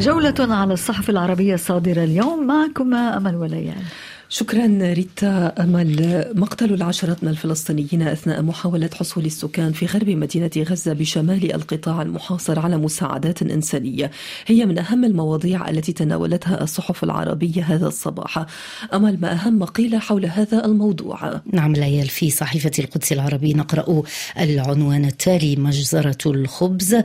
جولة على الصحف العربية الصادرة اليوم معكم أمل وليان. شكرا ريتا أمل. مقتل العشرات من الفلسطينيين أثناء محاولة حصول السكان في غرب مدينة غزة بشمال القطاع المحاصر على مساعدات إنسانية. هي من أهم المواضيع التي تناولتها الصحف العربية هذا الصباح. أمل ما أهم ما قيل حول هذا الموضوع؟ نعم ليال في صحيفة القدس العربي نقرأ العنوان التالي مجزرة الخبز.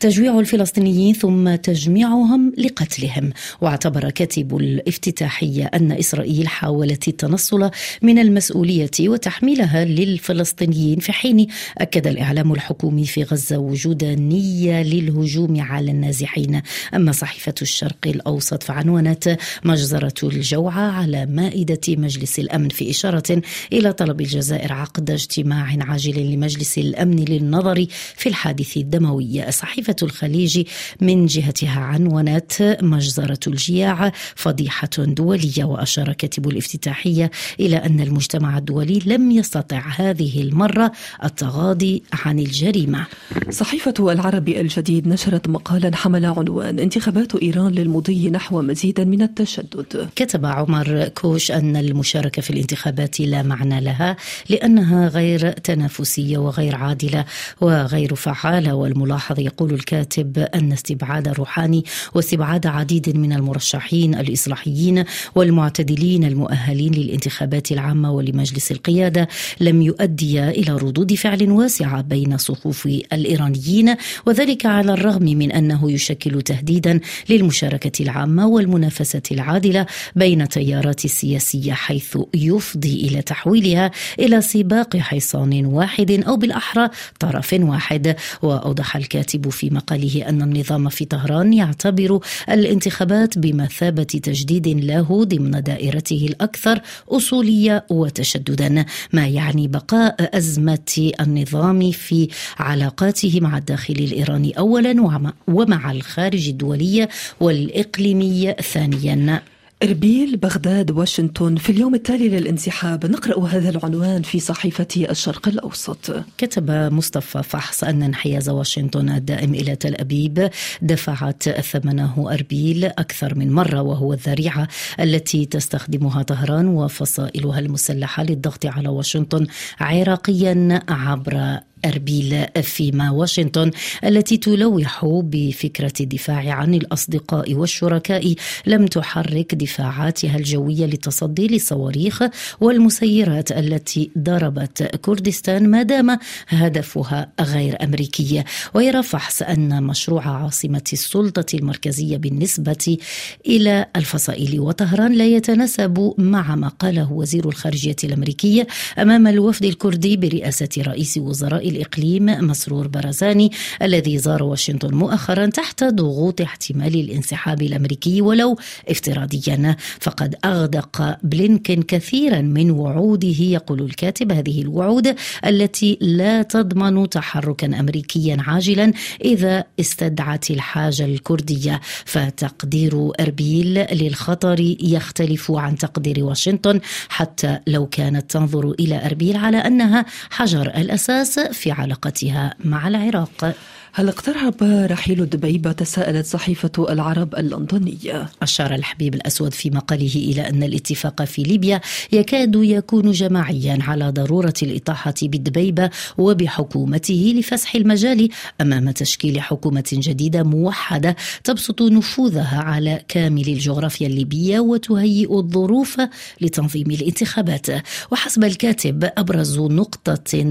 تجويع الفلسطينيين ثم تجميعهم لقتلهم. واعتبر كاتب الافتتاحية أن إسرائيل حاولت حاولت التنصل من المسؤولية وتحميلها للفلسطينيين في حين أكد الإعلام الحكومي في غزة وجود نية للهجوم على النازحين. أما صحيفة الشرق الأوسط فعنونت مجزرة الجوعة على مائدة مجلس الأمن في إشارة إلى طلب الجزائر عقد اجتماع عاجل لمجلس الأمن للنظر في الحادث الدموي. صحيفة الخليج من جهتها عنونت مجزرة الجياع فضيحة دولية وأشار كاتب الافتتاحية إلى أن المجتمع الدولي لم يستطع هذه المرة التغاضي عن الجريمة. صحيفة العربي الجديد نشرت مقالا حمل عنوان انتخابات إيران للمضي نحو مزيد من التشدد. كتب عمر كوش أن المشاركة في الانتخابات لا معنى لها لأنها غير تنافسية وغير عادلة وغير فعالة. والملاحظ يقول الكاتب أن استبعاد روحاني واستبعاد عديد من المرشحين الإصلاحيين والمعتدلين المؤهلين للانتخابات العامة ولمجلس القيادة لم يؤدي إلى ردود فعل واسعة بين صفوف الإيرانيين وذلك على الرغم من أنه يشكل تهديدا للمشاركة العامة والمنافسة العادلة بين التيارات السياسية حيث يفضي إلى تحويلها إلى سباق حصان واحد أو بالأحرى طرف واحد. وأوضح الكاتب في مقاله أن النظام في طهران يعتبر الانتخابات بمثابة تجديد له ضمن دائرته الأكثر أصولية وتشددا ما يعني بقاء أزمة النظام في علاقاته مع الداخل الإيراني أولا ومع الخارج الدولي والإقليمي ثانيا. إربيل بغداد واشنطن. في اليوم التالي للانسحاب نقرأ هذا العنوان في صحيفة الشرق الأوسط. كتب مصطفى فحص أن انحياز واشنطن الدائم إلى تل أبيب دفعت ثمنه أربيل أكثر من مرة وهو الذريعة التي تستخدمها طهران وفصائلها المسلحة للضغط على واشنطن عراقيا عبر أربيل فيما واشنطن التي تلوح بفكرة الدفاع عن الأصدقاء والشركاء. لم تحرك دفاعاتها الجوية للتصدي للصواريخ والمسيرات التي ضربت كردستان ما دام هدفها غير أمريكي. ويرى فحص أن مشروع عاصمة السلطة المركزية بالنسبة إلى الفصائل وطهران لا يتناسب مع ما قاله وزير الخارجية الأمريكي أمام الوفد الكردي برئاسة رئيس وزراء الإقليم مسرور برزاني الذي زار واشنطن مؤخرا تحت ضغوط احتمال الانسحاب الأمريكي ولو افتراضيا. فقد أغدق بلينكن كثيرا من وعوده يقول الكاتب هذه الوعود التي لا تضمن تحركا أمريكيا عاجلا إذا استدعت الحاجة الكردية. فتقدير أربيل للخطر يختلف عن تقدير واشنطن حتى لو كانت تنظر إلى أربيل على أنها حجر الأساس في علاقتها مع العراق. هل اقترب رحيل الدبيبة تساءلت صحيفة العرب اللندنية؟ أشار الحبيب الأسود في مقاله إلى أن الاتفاق في ليبيا يكاد يكون جماعيا على ضرورة الإطاحة بالدبيبة وبحكومته لفسح المجال أمام تشكيل حكومة جديدة موحدة تبسط نفوذها على كامل الجغرافيا الليبية وتهيئ الظروف لتنظيم الانتخابات. وحسب الكاتب أبرز نقطة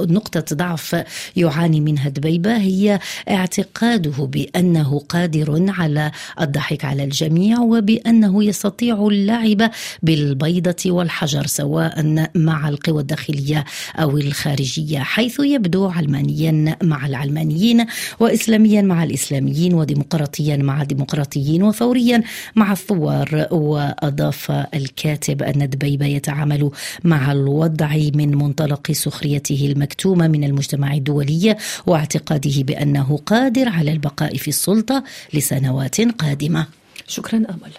نقطة ضعف يعاني منها دبيبة هي اعتقاده بأنه قادر على الضحك على الجميع وبأنه يستطيع اللعب بالبيضة والحجر سواء مع القوى الداخلية أو الخارجية حيث يبدو علمانيا مع العلمانيين واسلاميا مع الإسلاميين وديمقراطيا مع الديمقراطيين وثوريا مع الثوار وأضاف الكاتب أن دبيبه يتعامل مع الوضع من منطلق سخريته المكتومة من المجتمع الدولي واعتقاده بأنه قادر على البقاء في السلطة لسنوات قادمة. شكرا آمل.